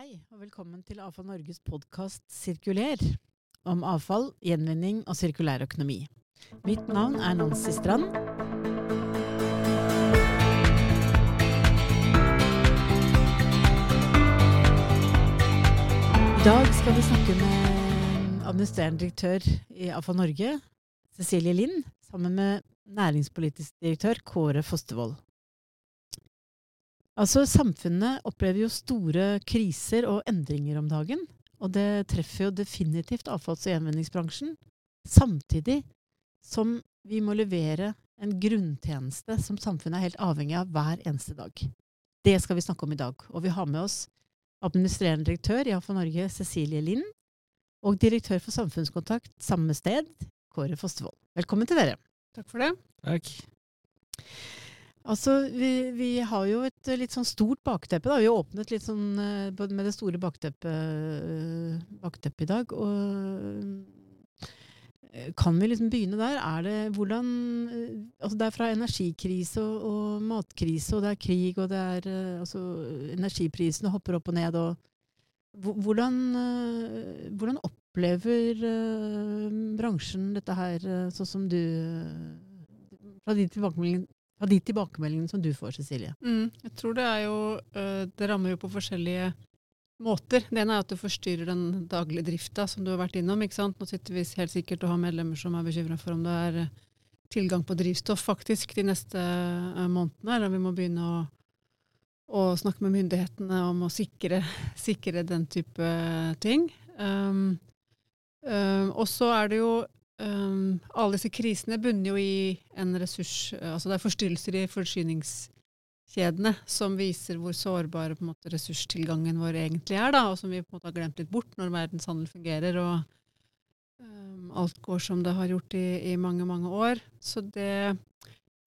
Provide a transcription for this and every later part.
Hei, og velkommen til Avfall Norges podkast Sirkuler. Om avfall, gjenvinning og sirkulær økonomi. Mitt navn er Nancy Strand. I dag skal vi snakke med administrerende direktør i Avfall Norge, Cecilie Lind, sammen med næringspolitisk direktør Kåre Fostervoll. Altså, Samfunnet opplever jo store kriser og endringer om dagen. Og det treffer jo definitivt avfalls- og gjenvinningsbransjen. Samtidig som vi må levere en grunntjeneste som samfunnet er helt avhengig av hver eneste dag. Det skal vi snakke om i dag. Og vi har med oss administrerende direktør i AFA Norge, Cecilie Lind, og direktør for samfunnskontakt samme sted, Kåre Fostervold. Velkommen til dere. Takk for det. Takk. Altså, vi, vi har jo et litt sånn stort bakteppe. da. Vi har åpnet litt sånn eh, med det store bakteppet, eh, bakteppet i dag. Og eh, kan vi liksom begynne der? Er det hvordan Altså, det er fra energikrise og, og matkrise, og det er krig, og det er altså Energiprisene hopper opp og ned, og hvordan, hvordan opplever bransjen dette her, sånn som du Fra din tilbakemelding av de tilbakemeldingene som du får, Cecilie? Mm, jeg tror det er jo Det rammer jo på forskjellige måter. Det ene er at det forstyrrer den daglige drifta som du har vært innom. ikke sant? Nå sitter vi helt sikkert og har medlemmer som er bekymra for om det er tilgang på drivstoff faktisk de neste månedene. Eller vi må begynne å, å snakke med myndighetene om å sikre, sikre den type ting. Um, um, og så er det jo Um, alle disse krisene bunner jo i en ressurs Altså det er forstyrrelser i forsyningskjedene som viser hvor sårbare måte, ressurstilgangen vår egentlig er, da, og som vi på en måte har glemt litt bort når verdenshandel fungerer og um, alt går som det har gjort i, i, mange, mange år. Så det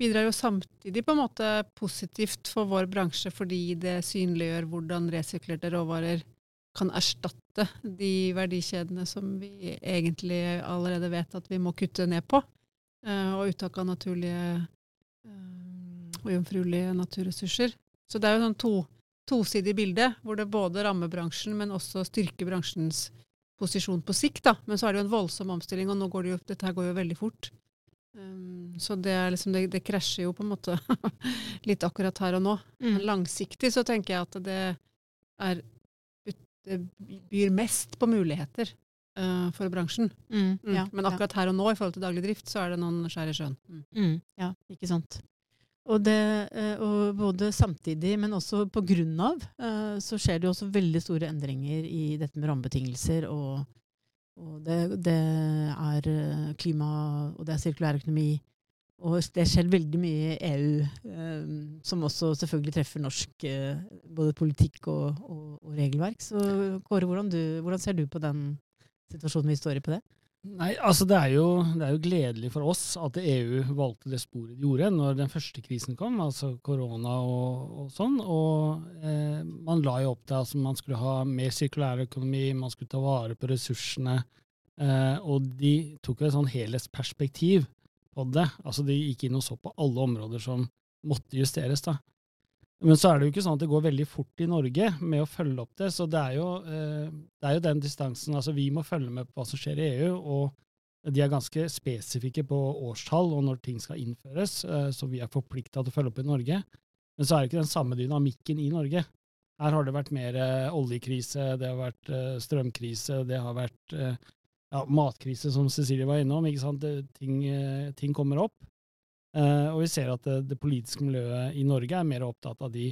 bidrar jo samtidig på en måte positivt for vår bransje fordi det synliggjør hvordan resirkulerte råvarer kan erstatte de verdikjedene som vi egentlig allerede vet at vi må kutte ned på. Uh, og uttak av naturlige uh, og jomfruelige naturressurser. Så det er jo sånn to, tosidig bilde, hvor det både rammer bransjen, men også styrker bransjens posisjon på sikt. Da. Men så er det jo en voldsom omstilling, og nå går det jo, dette her går jo veldig fort. Um, så det, liksom, det, det, krasjer jo på en måte litt akkurat her og nå. Mm. Men langsiktig så tenker jeg at det er det byr mest på muligheter uh, for bransjen. Mm, mm. Ja, Men akkurat her og nå, i forhold til daglig drift, så er det noen skjær i sjøen. Mm. mm. Ja, ikke sant. Og, det, uh, og, både samtidig, men også på grunn av, uh, så skjer det jo også veldig store endringer i dette med rammebetingelser. Og, og det, det, er klima, og det er sirkulær økonomi. Og det skjer veldig mye i EU, eh, som også selvfølgelig treffer norsk eh, både politikk og, og, og regelverk. Så Kåre, hvordan, du, hvordan, ser du på den situasjonen vi står i på det? Nei, altså det er, jo, det er jo gledelig for oss at EU valgte det sporet de gjorde når den første krisen kom, altså korona og, og, sånn. Og eh, man la jo opp til at altså, man skulle ha mer sirkulær økonomi, man skulle ta vare på ressursene. Eh, og de tok jo et sånn helhetsperspektiv på det. Altså De gikk inn og så på alle områder som måtte justeres. da. Men så er det jo ikke sånn at det går veldig fort i Norge med å følge opp det. Så det er jo, eh, det er jo den distansen. altså Vi må følge med på hva som skjer i EU. og de er ganske spesifikke på årstall og når ting skal innføres, eh, så vi er forplikta til å følge opp i Norge. Men så er det ikke den samme dynamikken i Norge. Her har det vært mer eh, oljekrise, det har vært strømkrise, det har vært ja, matkrise, som Cecilie var innom. ikke sant? Ting, eh, ting kommer opp. Uh, og vi ser at det, det, politiske miljøet i Norge er mer opptatt av de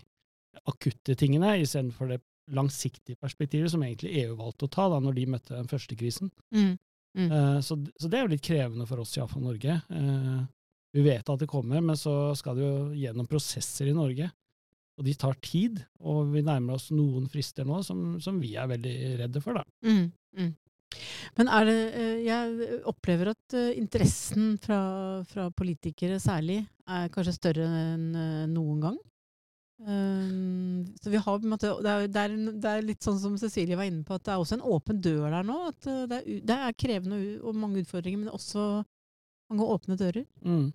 akutte tingene, istedenfor det langsiktige perspektivet som egentlig EU valgte å ta da når de møtte den første krisen. Mm. Mm. Uh, så, så, det er jo litt krevende for oss, iallfall Norge. Uh, vi vet at det kommer, men så skal det jo gjennom prosesser i Norge. Og de tar tid, og vi nærmer oss noen frister nå som, som vi er veldig redde for. da. Mm. Men er det eh, Jeg opplever at eh, interessen fra, fra politikere særlig er kanskje større enn eh, noen gang. Um, så vi har, det, er, det, er, det, er, litt sånn som Cecilie var inne på, at det er også en åpen dør der nå. At det er, det er krevende og mange utfordringer, men også mange åpne dører. Mm.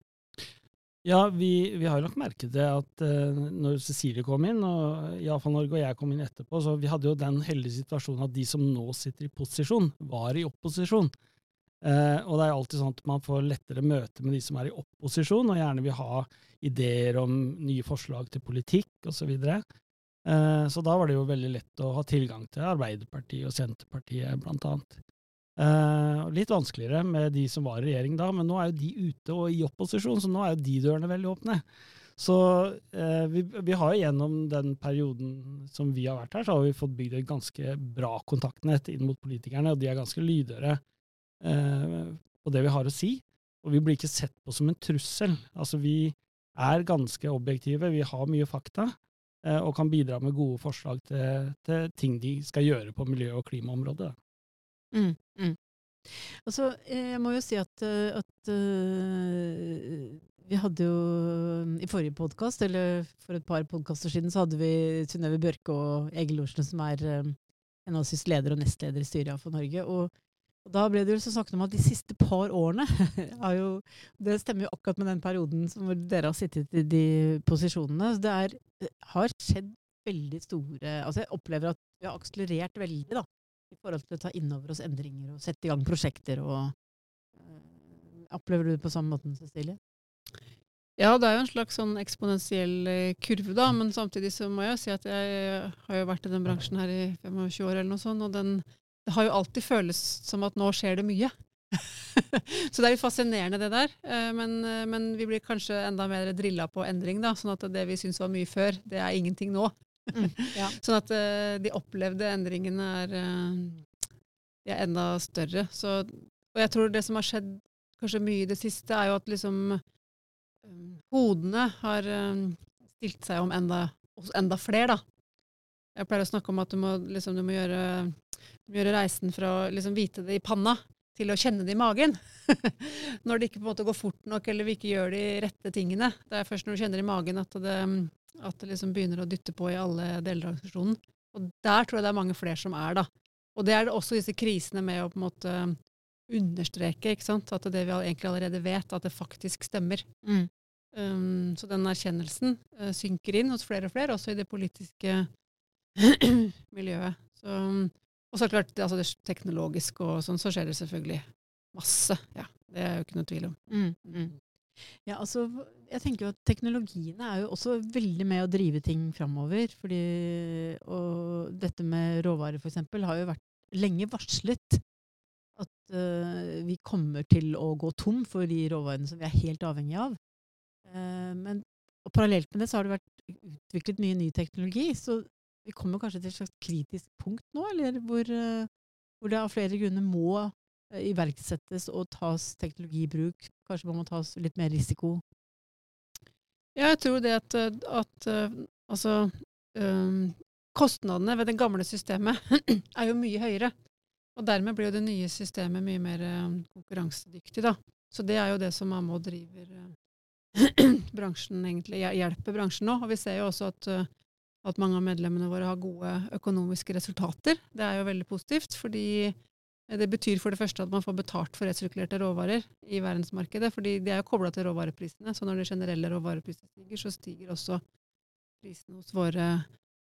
Ja, vi, vi har jo lagt merke til at uh, når Cecilie kom inn, og iallfall Norge og jeg kom inn etterpå, så vi hadde jo den heldige situasjonen at de som nå sitter i posisjon, var i opposisjon. Uh, og det er alltid sånn at man får lettere møte med de som er i opposisjon, og gjerne vil ha ideer om nye forslag til politikk osv. Så, uh, så da var det jo veldig lett å ha tilgang til Arbeiderpartiet og Senterpartiet, blant annet. Uh, litt vanskeligere med de som var i regjering da, men nå er jo de ute og i opposisjon, så nå er jo de dørene veldig åpne. Så uh, vi, vi, har jo gjennom den perioden som vi har vært her, så har vi fått bygd et ganske bra kontaktnett inn mot politikerne, og de er ganske lydhøre uh, på det vi har å si. Og vi blir ikke sett på som en trussel. Altså vi er ganske objektive, vi har mye fakta, og kan bidra med gode forslag til, til ting de skal gjøre på miljø- og klimaområdet. Mm, mm. Altså, jeg må jo si at, eh, at uh, vi hadde jo i forrige podkast, eller for et par podkaster siden, så hadde vi Synnøve Bjørke og Egil Olsen, som er um, henholdsvis leder og nestleder i styret for Norge. Og, og, da ble det jo så snakket om at de siste par årene jo Det stemmer jo akkurat med den perioden hvor dere har sittet i de posisjonene. Det er, har skjedd veldig store Altså, jeg opplever at vi har akselerert veldig, da i forhold til å ta inn over oss endringer og sette i gang prosjekter. og øh, Opplever du det på samme måten, Cecilie? Ja, det er jo en slags sånn eksponentiell eh, kurve, da. Men samtidig så må jeg si at jeg har jo vært i den bransjen her i 25 år eller noe sånt, og den, det har jo alltid føles som at nå skjer det mye. så det er jo fascinerende, det der. Eh, men, men vi blir kanskje enda mer drilla på endring, da. Sånn at det vi syns var mye før, det er ingenting nå. Mm, ja. sånn at uh, de opplevde endringene er, uh, er enda større. Så, og jeg tror det som har skjedd kanskje mye i det siste, er jo at liksom um, hodene har um, stilt seg om enda, enda flere, da. Jeg pleier å snakke om at du må, liksom, du må, gjøre, du må gjøre, reisen fra å liksom, vite det i panna til å kjenne det i magen. når det ikke på en måte går fort nok, eller vi ikke gjør de rette tingene. Det er først når du kjenner det i magen at det, at det liksom begynner å dytte på i alle deler av organisasjonen. Og der tror jeg det er mange flere som er, da. Og det er det også disse krisene med å på en måte understreke ikke sant? at det vi egentlig allerede vet, at det faktisk stemmer. Mm. Um, så den erkjennelsen uh, synker inn hos flere og flere, også i det politiske miljøet. Så, og så klart, altså det teknologiske og sånn, så skjer det selvfølgelig masse. Ja, det er jo ikke noe tvil om. Mm, mm. Ja, altså, jeg tenker jo at Teknologiene er jo også veldig med å drive ting framover. Fordi, og dette med råvarer f.eks. har jo vært lenge varslet at uh, vi kommer til å gå tom for de råvarene som vi er helt avhengig av. Uh, men og parallelt med det så har det vært utviklet mye ny teknologi. Så vi kommer kanskje til et slags kritisk punkt nå, eller hvor, uh, hvor det av flere grunner må Eh, iverksettes og tas teknologi i bruk? Kanskje man må tas litt mer risiko? Ja, jeg tror det at, eh, at eh, altså um, Kostnadene ved det gamle systemet er jo mye høyere. Og dermed blir jo det nye systemet mye mer konkurransedyktig, da. Så det er jo det som Ammo driver bransjen, egentlig, hjelper bransjen nå. Og vi ser jo også at, at mange av medlemmene våre har gode økonomiske resultater. Det er jo veldig positivt, fordi det betyr for det første at man får betalt for resirkulerte råvarer i verdensmarkedet, fordi de er jo kobla til råvareprisene. Så når de generelle råvareprisene stiger, så stiger også prisene hos våre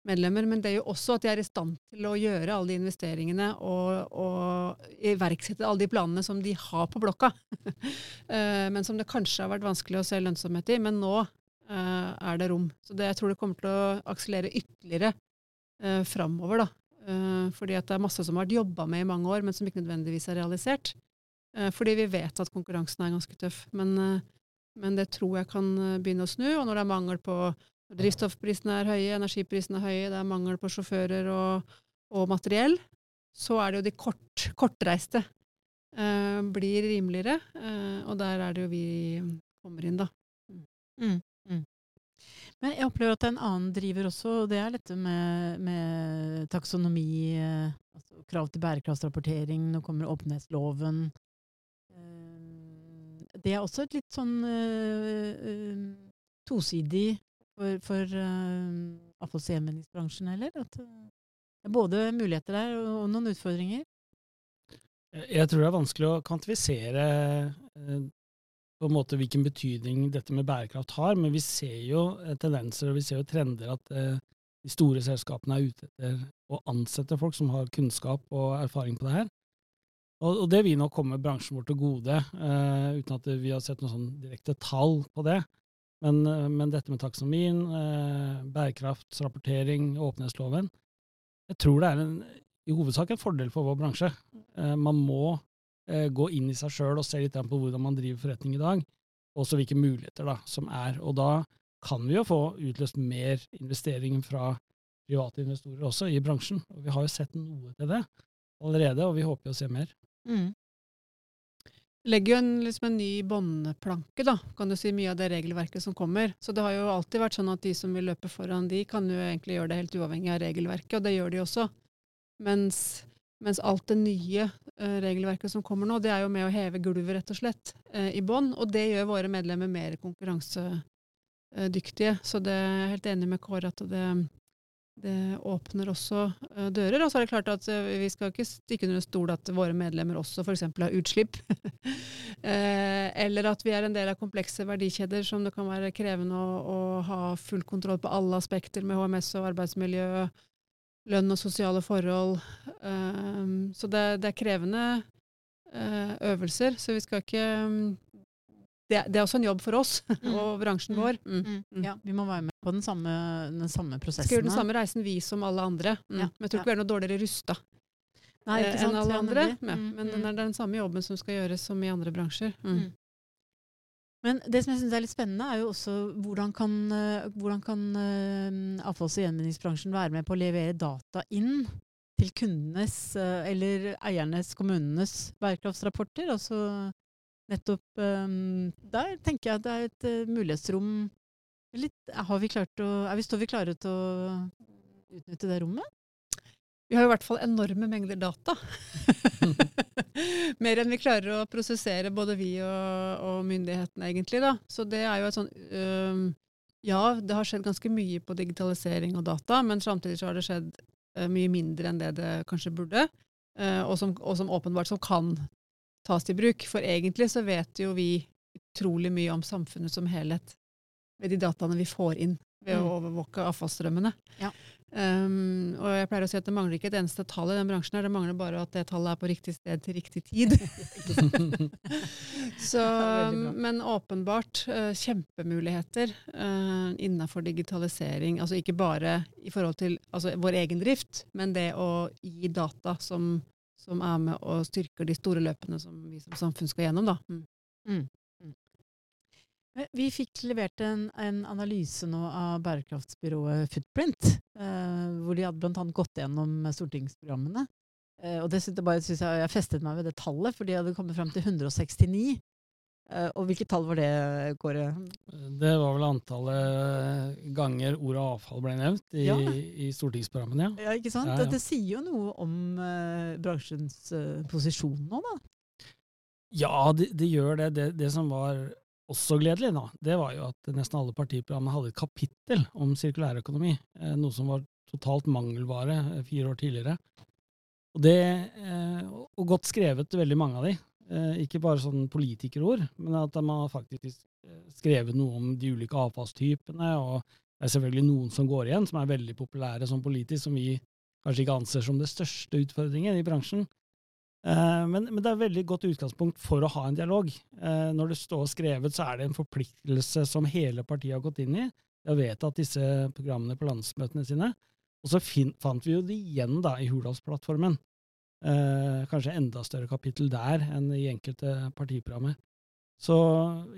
medlemmer. Men det er jo også at de er i stand til å gjøre alle de investeringene og, og iverksette alle de planene som de har på blokka. Eh, men som det kanskje har vært vanskelig å se lønnsomhet i. Men nå er det rom. Så det, jeg tror det kommer til å akselere ytterligere uh, framover. da. Uh, fordi at det er masse som har vært jobba med i mange år, men som ikke nødvendigvis er realisert. Fordi vi vet at konkurransen er ganske tøff. Men, men, det tror jeg kan begynne å snu. Og når det er mangel på drivstoffprisene er høye, energiprisene er høye, det er mangel på sjåfører og, og materiell, så er det jo de kort, kortreiste blir rimeligere. og der er det jo vi kommer inn, da. Mm. Men jeg opplever at en annen driver også, og det er dette med, med taksonomi, eh, altså krav til bærekraftsrapportering, nå kommer åpenhetsloven. Eh, det er også et litt sånn uh, tosidig for, for uh, avfallsgjenvinningsbransjen eller? At det er både muligheter der og, noen utfordringer. Jeg tror det er vanskelig å kvantifisere på en måte hvilken betydning dette med bærekraft har, men vi ser jo eh, tendenser og vi ser jo trender at eh, de store selskapene er ute etter å ansette folk som har kunnskap og erfaring på det her. Og, det vil nok komme bransjen vår til gode, eh, uten at vi har sett noen sånn direkte tall på det. Men, men dette med taksonomien, bærekraftsrapportering, åpenhetsloven Jeg tror det er en, i hovedsak en fordel for vår bransje. Man må gå inn i seg sjøl og se litt på hvordan man driver forretning i dag, og så hvilke muligheter da, som er. Og da kan vi jo få utløst mer investering fra private investorer også i bransjen. Og vi har jo sett noe til det allerede, og vi håper jo å se mer. Mm. legger jo en, liksom en ny båndplanke, da, kan du si, mye av det regelverket som kommer. Så det har jo alltid vært sånn at de som vil løpe foran, de kan jo egentlig gjøre det helt uavhengig av regelverket, og det gjør de også. Mens, mens alt det nye eh, regelverket som kommer nå, det er jo med å heve gulvet, rett og slett, eh, i bånn. Og det gjør våre medlemmer mer konkurransedyktige. Så det er jeg helt enig med Kåre at det, det åpner også eh, dører. Og så er det klart at vi skal ikke stikke under stol at våre medlemmer også f.eks. har utslipp. eller at vi er en del av komplekse verdikjeder som det kan være krevende å, å ha full kontroll på alle aspekter med HMS og arbeidsmiljø, lønn og sosiale forhold. Um, så det, det, er krevende uh, øvelser, så vi skal ikke det, det, er også en jobb for oss Mm. og bransjen Mm. vår. Mm. Mm. Mm. Ja, vi må være med på den samme, den samme prosessen. Skal gjøre den samme reisen vi som alle andre. Ja, Men jeg tror ikke vi er noe dårligere rusta eh, sant? enn alle andre. Mm, men den er den samme jobben som skal gjøres som i andre bransjer. Men det som jeg syns er litt spennende, er jo også hvordan kan, eh, hvordan kan eh, avfalls- og gjenvinningsbransjen være med på å levere data inn til kundenes eh, eller eiernes, kommunenes bærekraftsrapporter? Altså nettopp Der tenker jeg at det er et mulighetsrom litt, har vi klart å, vi, Står vi klare til å utnytte det rommet? Vi har i hvert fall enorme mengder data. Mer enn vi klarer å prosessere, både vi og, og myndighetene, egentlig. Da. Så det er jo et sånn øh, Ja, det har skjedd ganske mye på digitalisering og data, men samtidig så har det skjedd øh, mye mindre enn det det kanskje burde. øh, og, som, og som åpenbart som kan tas til bruk. For egentlig så vet jo vi utrolig mye om samfunnet som helhet ved de dataene vi får inn ved å Mm. overvåke avfallsstrømmene. Ja. Um, og jeg pleier å si at det mangler ikke et eneste tall i den bransjen, her, det mangler bare at det tallet er på riktig sted til riktig tid. Så, men åpenbart uh, kjempemuligheter uh, innenfor digitalisering. Altså ikke bare i forhold til altså, vår egen drift, men det å gi data som, som er med og styrker de store løpene som vi som samfunn skal gjennom. Da. Mm. Men Vi fikk levert en, en analyse nå av bærekraftsbyrået Footprint, eh, hvor de hadde blant annet gått gjennom stortingsprogrammene. Eh, og det bare, synes jeg, jeg festet meg ved det tallet, for de hadde kommet fram til 169. Eh, og hvilket tall var det, Kåre? Det var vel antallet ganger ordet avfall ble nevnt i, Ja. i stortingsprogrammene, ja. Ja, ikke sant? Ja, ja. Det sier jo noe om eh, bransjens eh, posisjon nå, da. Ja, det, de gjør det. det. Det som var også gledelig, da, det var jo at nesten alle partiprogrammene hadde et kapittel om sirkulærøkonomi. Eh, noe som var totalt mangelvare eh, fire år tidligere. Og, det, eh, og godt skrevet, veldig mange av de. Ikke bare sånn politikerord, men at man har faktisk skrevet noe om de ulike avfallstypene. og det er selvfølgelig noen som går igjen, som er veldig populære som politisk, som vi kanskje ikke anser som det største utfordringen i bransjen. Eh, Men, men det er et veldig godt utgangspunkt for å ha en dialog. Eh, Når det står skrevet, så er det en forpliktelse som hele partiet har gått inn i. De har vedtatt disse programmene på landsmøtene sine. Og så fin, fant vi jo det igjen da i Hurdalsplattformen. Eh, kanskje enda større kapittel der enn i enkelte partiprogrammer. Så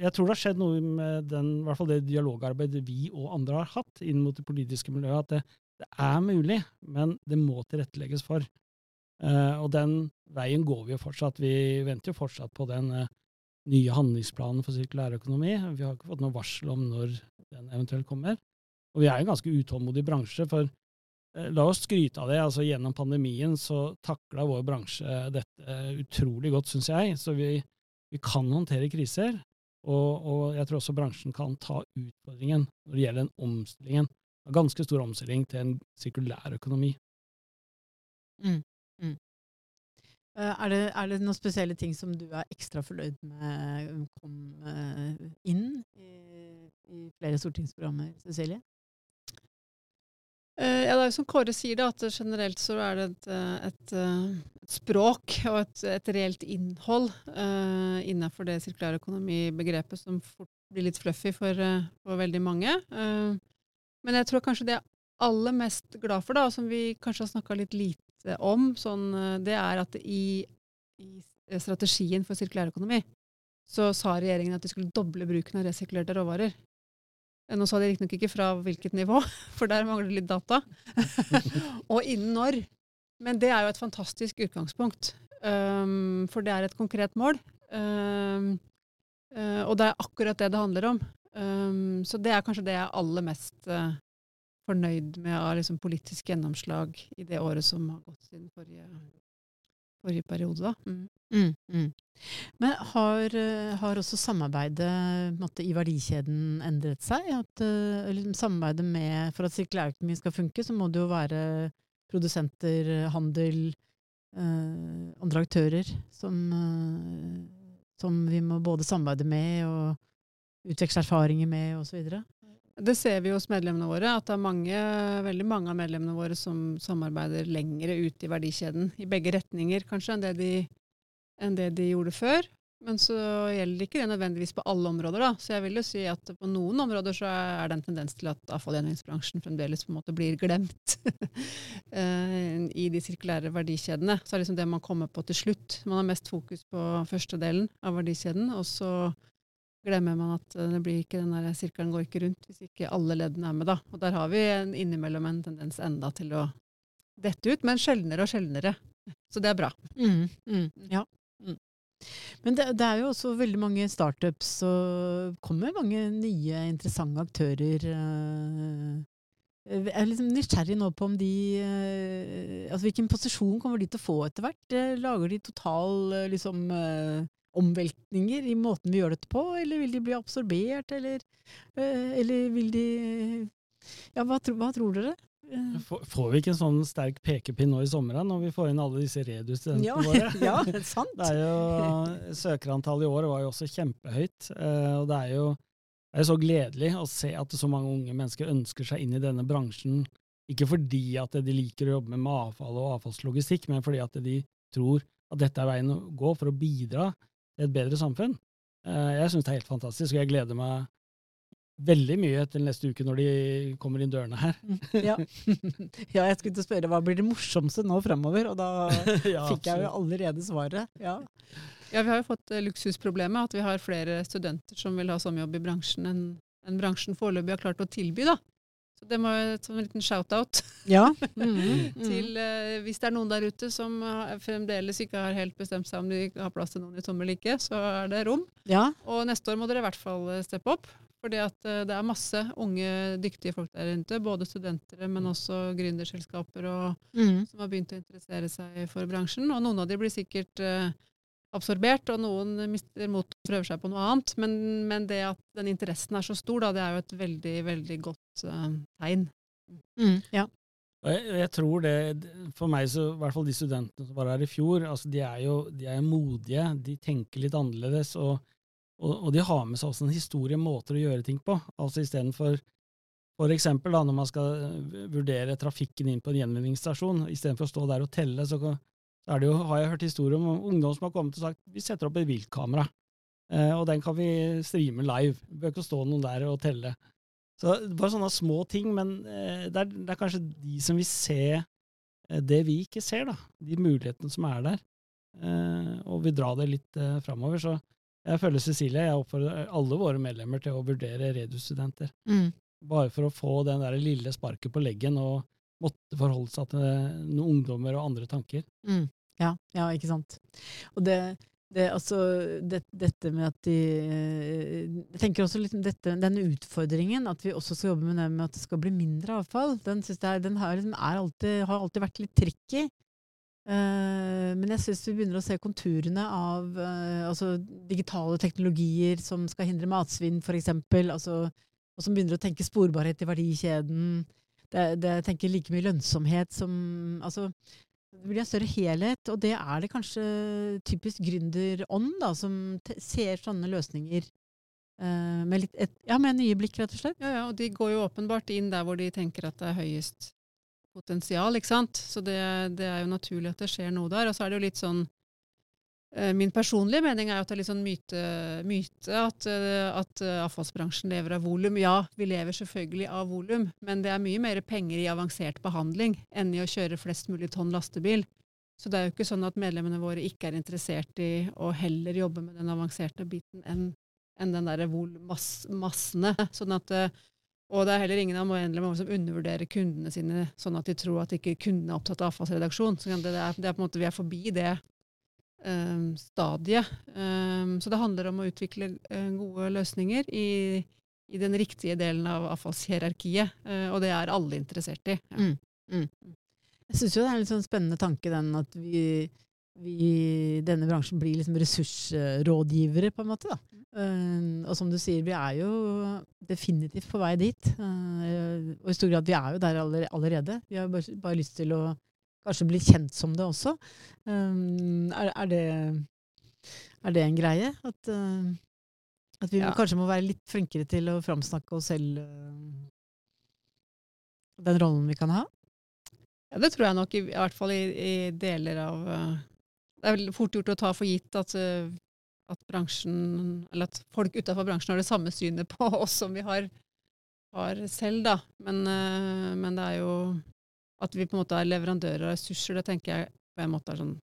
jeg tror det har skjedd noe med den, i hvert fall det dialogarbeidet vi og andre har hatt inn mot det politiske miljøet, at det, det er mulig, men det må tilrettelegges for. Eh, og den veien går vi jo fortsatt. Vi venter jo fortsatt på den eh, nye handlingsplanen for sirkulærøkonomi. Vi har ikke fått noe varsel om når den eventuelt kommer. Og vi er en ganske utålmodig bransje, for eh, la oss skryte av det. altså Gjennom pandemien så takla vår bransje dette utrolig godt, syns jeg. Så vi, vi kan håndtere kriser. Og, og jeg tror også bransjen kan ta utfordringen når det gjelder den omstillingen. En ganske stor omstilling til en sirkulær økonomi. Mm. Eh, er det, er det noen spesielle ting som du er ekstra fornøyd med kom eh, inn i, i flere stortingsprogrammer, Cecilie? Uh, ja, det er jo som Kåre sier, det, at generelt så er det et, et, et språk og et, et reelt innhold uh, innenfor det sirkulær økonomi-begrepet som fort blir litt fluffy for, for veldig mange. Uh, men jeg tror kanskje det jeg er aller mest glad for, da, og som vi kanskje har snakka litt lite om, sånn, det er at i, i strategien for sirkulær økonomi så sa regjeringen at de skulle doble bruken av resirkulerte råvarer. Nå sa de riktignok ikke fra hvilket nivå, for der mangler det litt data. og innen når. Men det er jo et fantastisk utgangspunkt. Um, for det er et konkret mål. Um, uh, og det er akkurat det det handler om. Um, så det er kanskje det jeg er aller mest uh, fornøyd med av liksom, politisk gjennomslag i det året som har gått siden forrige, forrige periode. Mm. Mm, mm. Men har, eh, har, også samarbeidet måtte, i verdikjeden endret seg? At, uh, liksom, samarbeidet med, For at sirkulærøkonomi skal funke, så må det jo være produsenter, handel, uh, andre aktører som, uh, som, vi må både samarbeide med og utveksle erfaringer med osv. Det ser vi hos medlemmene våre, at det er mange, veldig mange av medlemmene våre som samarbeider lengre ute i verdikjeden. I begge retninger, kanskje, enn det de enn det de gjorde før. Men så gjelder ikke det nødvendigvis på alle områder. da. Så jeg vil jo si at på noen områder så er det en tendens til at avfallgjenvinningsbransjen fremdeles på en måte blir glemt eh, i de sirkulære verdikjedene. Så er det liksom det man kommer på til slutt. Man har mest fokus på første delen av verdikjeden, og så glemmer man at det blir ikke den der sirkelen går ikke rundt hvis ikke alle leddene er med. da. Og der har vi en, innimellom en tendens enda til å dette ut, men sjeldnere og sjeldnere. Så det er bra. Mm, mm, ja. Mm. Men det, det, er jo også veldig mange startups, og kommer mange nye, interessante aktører. Eh, jeg er liksom nysgjerrig nå på om de eh, altså Hvilken posisjon kommer de til å få etter hvert? Eh, lager de total liksom, omveltninger i måten vi gjør dette på, eller vil de bli absorbert, eller, eller vil de Ja, hva, hva tror dere? Får vi ikke en sånn sterk pekepinn nå i sommeren når vi får inn alle disse Redu-studentene ja, våre? ja, sant. Det er jo, Søkerantallet i år var jo også kjempehøyt. Eh, og det er jo det er så gledelig å se at så mange unge mennesker ønsker seg inn i denne bransjen. Ikke fordi at de liker å jobbe med avfall og avfallslogistikk, men fordi at de tror at dette er veien å gå for å bidra til et bedre samfunn. Eh, jeg syns det er helt fantastisk, og jeg gleder meg veldig mye til neste uke når de kommer inn dørene her. Mm, ja. ja, jeg skulle til å spørre hva blir det morsomste nå fremover, og da ja, fikk jeg jo allerede svaret. Ja. ja, vi har jo fått uh, luksusproblemet, at vi har flere studenter som vil ha sommerjobb i bransjen enn en bransjen foreløpig har klart å tilby. da. Det må jeg ta en liten shout-out ja. mm, -hmm. til uh, Hvis det er noen der ute som fremdeles ikke har helt bestemt seg om de har plass til noen i sommer eller ikke, så er det rom. Ja. Og neste år må dere i hvert fall eh, steppe opp. Fordi at eh, det er masse unge, dyktige folk der ute. Både studenter, men også gründerselskaper mm. som har begynt å interessere seg for bransjen. Og noen av de blir sikkert uh, absorbert, og noen mister mot og prøver seg på noe annet. Men, men, det at den interessen er så stor, da, det er jo et veldig, veldig godt uh, tegn. Mm, ja. Jeg, jeg, tror det, For meg, så, i hvert fall de studentene som var her i fjor, altså de er jo de er modige. De tenker litt annerledes. og og, og, de har med seg også en historie, måter å gjøre ting på. Altså istedenfor for eksempel da, når man skal eh, vurdere trafikken inn på en gjenvinningsstasjon, istedenfor å stå der og telle, så, så jo, har jeg hørt historier om ungdom som har kommet og sagt vi setter opp et viltkamera, eh, og den kan vi streame live. Vi bør ikke stå noen der og telle. Så Bare sånne små ting, men eh, det, er, det, er, kanskje de som vil se eh, det vi ikke ser, da. De mulighetene som er der. Eh, og vil dra det litt framover. Så jeg føler Cecilie, jeg oppfordrer alle våre medlemmer til å vurdere Redus-studenter. Mm. Bare for å få den der lille sparket på leggen og måtte forholde seg til noen ungdommer og andre tanker. Mm. Ja, ja, ikke sant. Og det, det, altså, det, dette med at de Jeg tenker også litt dette, denne utfordringen, at vi også skal jobbe med det med at det skal bli mindre avfall, den, jeg, den har, liksom, alltid, har alltid vært litt tricky. Uh, men jeg syns vi begynner å se konturene av uh, altså digitale teknologier som skal hindre matsvinn, f.eks. Altså, og som begynner å tenke sporbarhet i verdikjeden. Det, det tenker like mye lønnsomhet som altså, Det blir en større helhet, og det er det kanskje typisk gründerånd, som ser sånne løsninger uh, med, et, ja, med nye blikk, rett og slett. Ja, ja, og de går jo åpenbart inn der hvor de tenker at det er høyest potensial, ikke sant. Så det, det er jo naturlig at det skjer noe der. Og så er det jo litt sånn min personlige mening er at det er litt sånn myte, myte at, eh, at, eh, avfallsbransjen lever av volum. Ja, vi lever selvfølgelig av volum, men det er mye mer penger i avansert behandling enn i å kjøre flest mulig tonn lastebil. Så det er jo ikke sånn at medlemmene våre ikke er interessert i å heller jobbe med den avanserte biten enn enn den derre massene. Sånn og det er heller ingen av medlemmene som undervurderer kundene sine, sånn at de tror at ikke kundene er opptatt av avfallsredaksjon. Det er, det er på en måte, Vi er forbi det stadiet. Um, så det handler om å utvikle uh, gode løsninger i, i, den riktige delen av avfallshierarkiet, uh, og det er alle interessert i. Ja. Mm, mm. Jeg syns jo det er en litt sånn spennende tanke den at vi, i denne bransjen blir liksom ressursrådgivere, på en måte. da. Uh, og som du sier, vi er jo definitivt på vei dit. Uh, og i stor grad, vi er jo der allerede. Vi har bare, bare lyst til å kanskje bli kjent som det også. Um, er, er, det, er, det, en greie? At, uh, at vi ja. kanskje må være litt flinkere til å framsnakke oss selv uh, den rollen vi kan ha? Ja, det tror jeg nok, i, i hvert fall i, i deler av uh, Det er vel fort gjort å ta for gitt at, at bransjen, eller at folk utafor bransjen har det samme synet på oss som vi har, har selv, da. Men, men det er jo at vi på en måte er leverandører av ressurser, det tenker jeg på en måte er sånn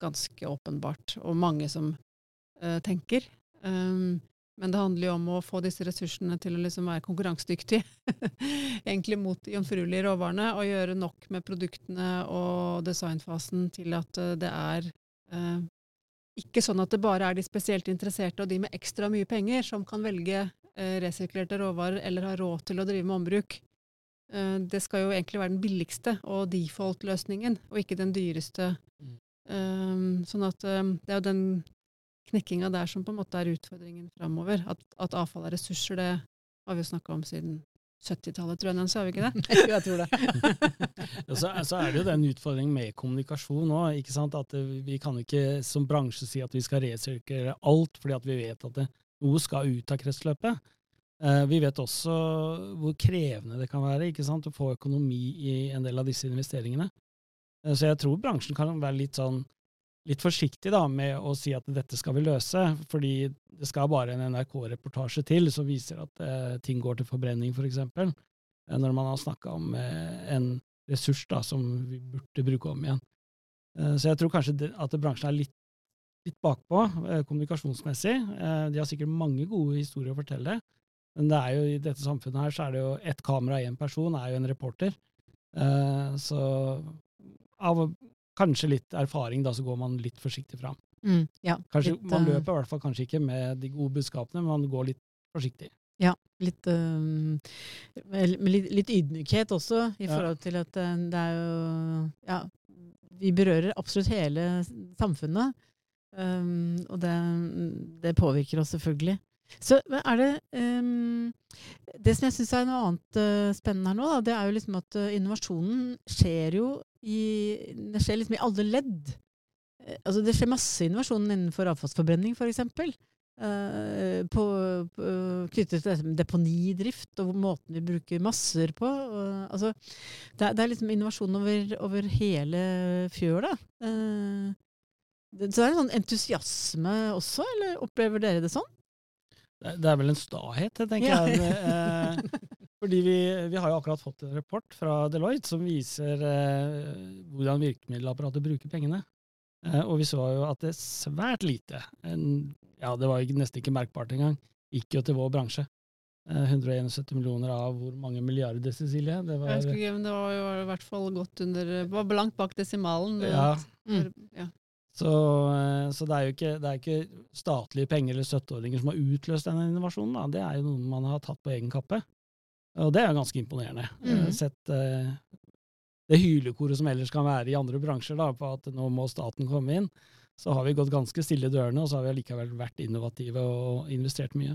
ganske åpenbart, og mange som uh, tenker. Um, men det handler jo om å få disse ressursene til å liksom være konkurransedyktige, egentlig mot de jomfruelige råvarene, og gjøre nok med produktene og designfasen til at uh, det er uh, ikke sånn at det bare er de spesielt interesserte og de med ekstra mye penger som kan velge resirkulerte råvarer eller har råd til å drive med ombruk. Eh, det skal jo egentlig være den billigste og default-løsningen, og ikke den dyreste. Mm. Um, sånn at um, det er jo den knekkinga der som på en måte er utfordringen framover. At, at, avfall er ressurser, det har vi jo snakka om siden 70-tallet, tror jeg, Nancy, har vi ikke det? jeg tror det. ja, så, så, er det jo den utfordringen med kommunikasjon òg. At vi kan ikke som bransje si at vi skal resirkulere alt, fordi at vi vet at det, noe skal ut av kretsløpet. Eh, vi vet også hvor krevende det kan være ikke sant, å få økonomi i en del av disse investeringene. Eh, så jeg tror bransjen kan være litt, sånn, litt forsiktig da, med å si at dette skal vi løse, fordi det skal bare en NRK-reportasje til som viser at eh, ting går til forbrenning, f.eks., for eksempel, når man har snakka om eh, en ressurs da, som vi burde bruke om igjen. Eh, så jeg tror kanskje at bransjen er litt, litt bakpå kommunikasjonsmessig. de har sikkert mange gode historier å fortelle. Men det er jo, i dette samfunnet her så er det jo ett kamera og én person er jo en reporter. Eh, så av kanskje litt erfaring da, så går man litt forsiktig fram. Mm, ja, kanskje, litt, man eh, løper i hvert fall kanskje ikke med de gode budskapene, men man går litt forsiktig. Ja, litt, um, litt, litt, ydmykhet også, i forhold til at det er jo Ja, vi berører absolutt hele samfunnet. Um, og det, det, påvirker oss selvfølgelig. Så er det um, Det som jeg syns er noe annet uh, spennende her nå, da, det er jo liksom at uh, innovasjonen skjer jo i Det skjer liksom i alle ledd. Uh, altså det skjer masse innovasjon innenfor avfallsforbrenning, f.eks. Uh, på, knyttet til deponidrift og måten vi bruker masser på. Altså, det, er, det, er liksom innovasjon over, over hele fjøla. Så det er en sånn entusiasme også, eller opplever dere det sånn? Det er vel en stahet, tenker ja. jeg. Eh, fordi vi, vi, har jo akkurat fått en rapport fra Deloitte som viser eh, hvordan virkemiddelapparatet bruker pengene. Eh, og vi så jo at det er svært lite, en, ja det var nesten ikke merkbart engang, gikk jo til vår bransje. 171 eh, millioner av hvor mange milliarder, Cecilie? Det var, jeg husker ikke, men det var jo i hvert fall godt under var langt bak desimalen. Ja. Mm. ja. Så, eh, så det, er jo ikke, det er ikke, statlige penger eller støtteordninger som har utløst denne innovasjonen. Da. Det er jo noe man har tatt på egen kappe. Og det er jo ganske imponerende. Mm. Sett uh, det hylekoret som ellers kan være i andre bransjer da, på at nå må staten komme inn, så har vi gått ganske stille i dørene, og så har vi allikevel vært innovative og investert mye.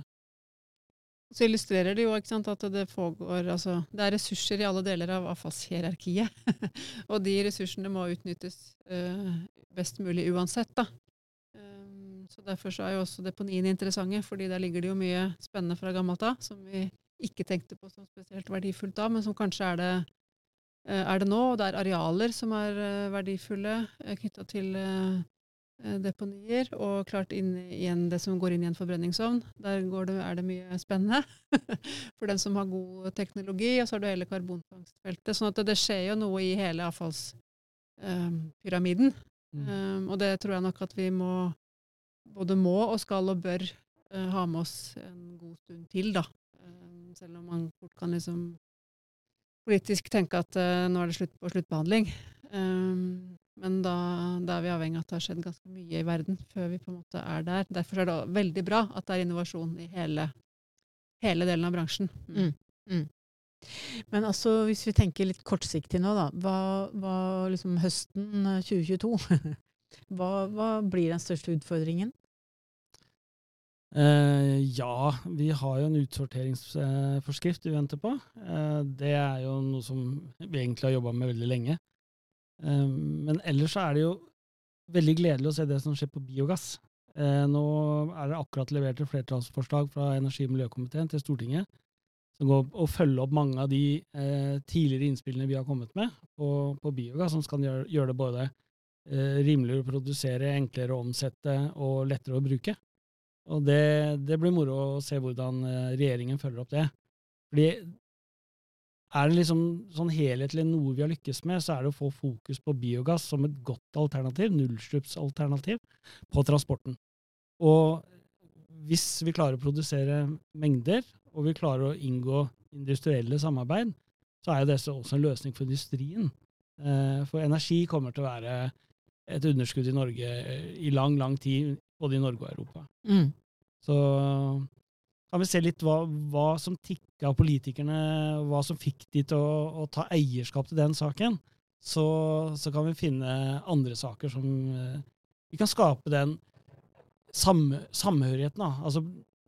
Så illustrerer det jo sant, at det foregår altså, Det er ressurser i alle deler av avfallshierarkiet. og de ressursene må utnyttes uh, best mulig uansett. da. Um, så Derfor så er jo også deponiene interessante, fordi der ligger det jo mye spennende fra gammelt av som vi ikke tenkte på som spesielt verdifullt da, men som kanskje er det, uh, er det nå. Og det er arealer som er uh, verdifulle knytta til deponier, og klart igjen det som går inn i en forbrenningsovn. Der det, er det mye spennende for den som har god teknologi. Og så har du hele karbonfangstfeltet. sånn at det, det skjer jo noe i hele avfallspyramiden. Um, mm. um, og det tror jeg nok at vi må både må og skal og bør uh, ha med oss en god stund til, da. Um, selv om man fort kan liksom politisk tenke at uh, nå er det slutt på sluttbehandling. Um, men da, da, er vi avhengig av at det har skjedd ganske mye i verden før vi på en måte er der. Derfor er det veldig bra at det er innovasjon i hele, hele delen av bransjen. Mm. Mm. Mm. Men altså, hvis vi tenker litt kortsiktig nå, da. Hva, hva liksom høsten 2022 hva, hva, blir den største utfordringen? Eh, ja, vi har jo en utsorteringsforskrift vi venter på. Eh, det er jo noe som vi egentlig har jobba med veldig lenge. Ehm, men ellers så er det jo veldig gledelig å se det som skjer på biogass. Eh, nå er det akkurat levert et flertallsforslag fra energi- og miljøkomiteen til Stortinget som går å følge opp mange av de eh, tidligere innspillene vi har kommet med på biogass, som skal gjøre, gjøre det både eh, rimeligere å produsere, enklere å omsette og lettere å bruke. Og det, det blir moro å se hvordan eh, regjeringen følger opp det. Fordi er det liksom sånn helhetlig noe vi har lykkes med, så er det å få fokus på biogass som et godt alternativ, nullstrupsalternativ, på transporten. Og hvis vi klarer å produsere mengder, og vi klarer å inngå industrielle samarbeid, så er jo dette også en løsning for industrien. Eh, for energi kommer til å være et underskudd i Norge i lang, lang tid, både i Norge og Europa. Mm. Så kan vi se litt hva, hva som tikka av politikerne, hva som fikk de til å, å ta eierskap til den saken. Så, så, kan vi finne andre saker som eh, Vi kan skape den sam, samhørigheten. Da. Altså,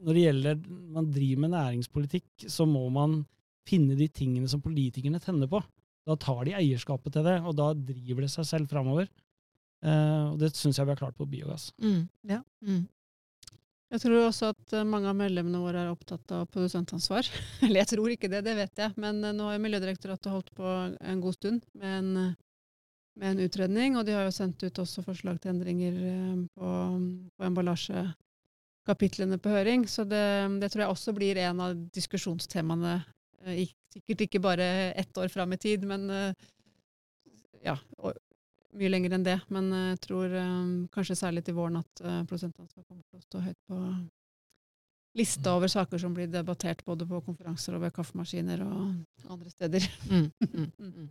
når det gjelder man driver med næringspolitikk, så må man finne de tingene som politikerne tenner på. Da tar de eierskapet til det, og da driver det seg selv framover. Uh, og det syns jeg vi har klart på biogass. Mm, ja. Mm. Jeg tror også at eh, mange av medlemmene våre er opptatt av produsentansvar. Eller jeg tror ikke det, det vet jeg. Men eh, nå har Miljødirektoratet holdt på en god stund med en, eh, med en, utredning, og de har jo sendt ut også forslag til endringer på, på emballasjekapitlene på høring. Så det, det, tror jeg også blir en av diskusjonstemaene. Sikkert ikke bare ett år fram i tid, men ja, mye lenger enn det. Men eh, jeg tror um, kanskje særlig til våren at uh, prosentansvar kommer til å stå høyt på lista over saker som blir debattert både på konferanser og ved kaffemaskiner og andre steder. Mm, mm, mm. mm.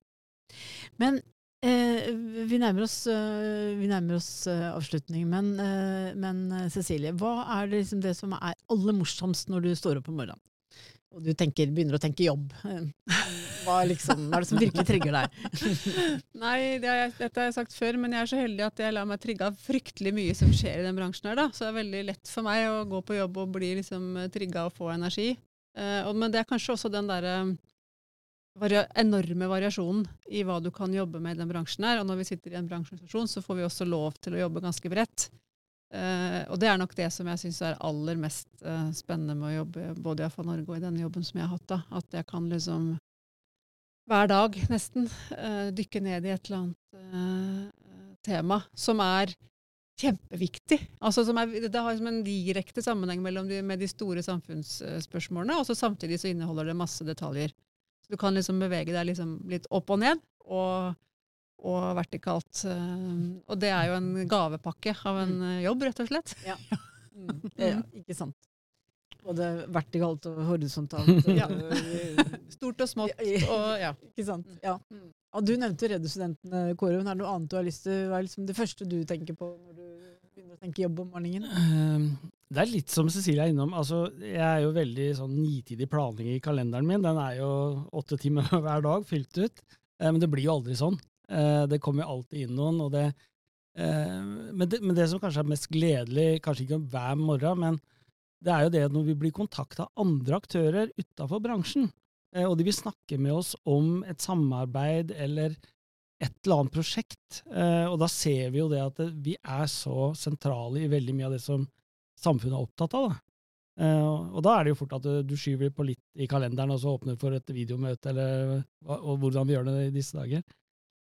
Men eh, vi nærmer oss, vi nærmer oss avslutning, men, men Cecilie, hva er det, liksom det som er aller morsomst når du står opp om morgenen? og du tenker, begynner å tenke jobb. Hva, liksom, hva er det som virkelig trigger deg? Nei, det har jeg, dette har jeg sagt før, men jeg er så heldig at jeg lar meg trigge av fryktelig mye som skjer i den bransjen her. da. Så det er veldig lett for meg å gå på jobb og bli liksom trigga og få energi. Eh, men det er kanskje også den derre varia enorme variasjonen i hva du kan jobbe med i den bransjen her. Og når vi sitter i en bransjeorganisasjon, så får vi også lov til å jobbe ganske bredt. Uh, og det er nok det som jeg syns er aller mest uh, spennende med å jobbe både i AFA Norge og i denne jobben som jeg har hatt. da, At jeg kan liksom hver dag nesten uh, dykke ned i et eller annet tema som er kjempeviktig. Altså er, det har en direkte sammenheng de, med de store samfunnsspørsmålene, og så samtidig så inneholder det masse detaljer. Så du kan liksom bevege deg liksom litt opp og ned. og og vertikalt. Eh, og det er jo en gavepakke av en mm. eh, jobb, rett og slett. Ja, mm. ja ikke sant. Både vertikalt og horisontalt. ja. Stort og smått. Og, ja. Ikke sant. Mm. Ja. Og du nevnte Redustudentene, Kåre. Men er det noe annet du har lyst til? Hva er liksom det første du tenker på når du begynner å tenke jobb om morgenen? Ehm, det er litt som Cecilie er innom. Altså, jeg er jo veldig sånn nitidig planlegging i kalenderen min. Den er jo åtte timer hver dag fylt ut. Eh, men det blir jo aldri sånn. Eh, det kommer jo alltid inn noen. og det, eh, men det, men det, som kanskje er mest gledelig, kanskje ikke hver morgen, men det er jo det når vi blir kontakta av andre aktører utafor bransjen, eh, og de vil snakke med oss om et samarbeid eller et eller annet prosjekt, eh, og da ser vi jo det at vi er så sentrale i veldig mye av det som samfunnet er opptatt av. da. Eh, og da er det jo fort at du skyver på litt i kalenderen, og så åpner for et videomøte, eller og hvordan vi gjør det i disse dager.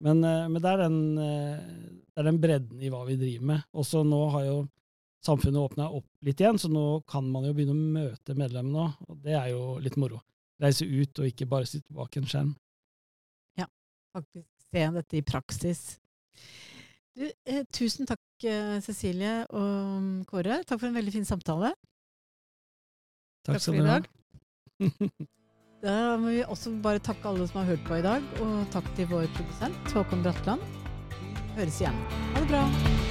Men, men det, er den, det, er den, bredden i hva vi driver med. Også nå har jo samfunnet åpna opp litt igjen, så nå kan man jo begynne å møte medlemmene òg, og det er jo litt moro. Reise ut og ikke bare sitte bak en skjerm. Ja, faktisk se dette i praksis. Du, eh, tusen takk, eh, Cecilie og Kåre. Takk for en veldig fin samtale. Takk, takk for i dag. da må vi også bare takke alle som har hørt på i dag, og takk til vår produsent Håkon Bratland. Høres igjen. Ha det bra.